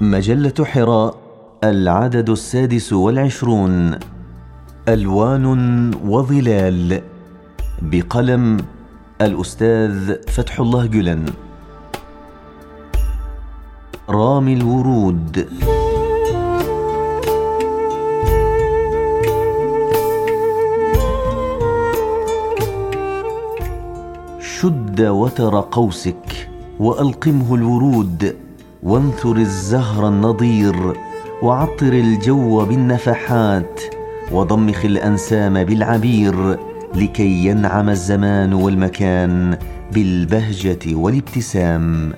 مجلة حراء العدد السادس والعشرون. ألوان وظلال. بقلم الأستاذ فتح الله جلن. رامي الورود. شد وتر قوسك وألقمه الورود. وانثر الزهر النضير وعطر الجو بالنفحات وضمخ الأنسام بالعبير لكي ينعم الزمان والمكان بالبهجة والابتسام.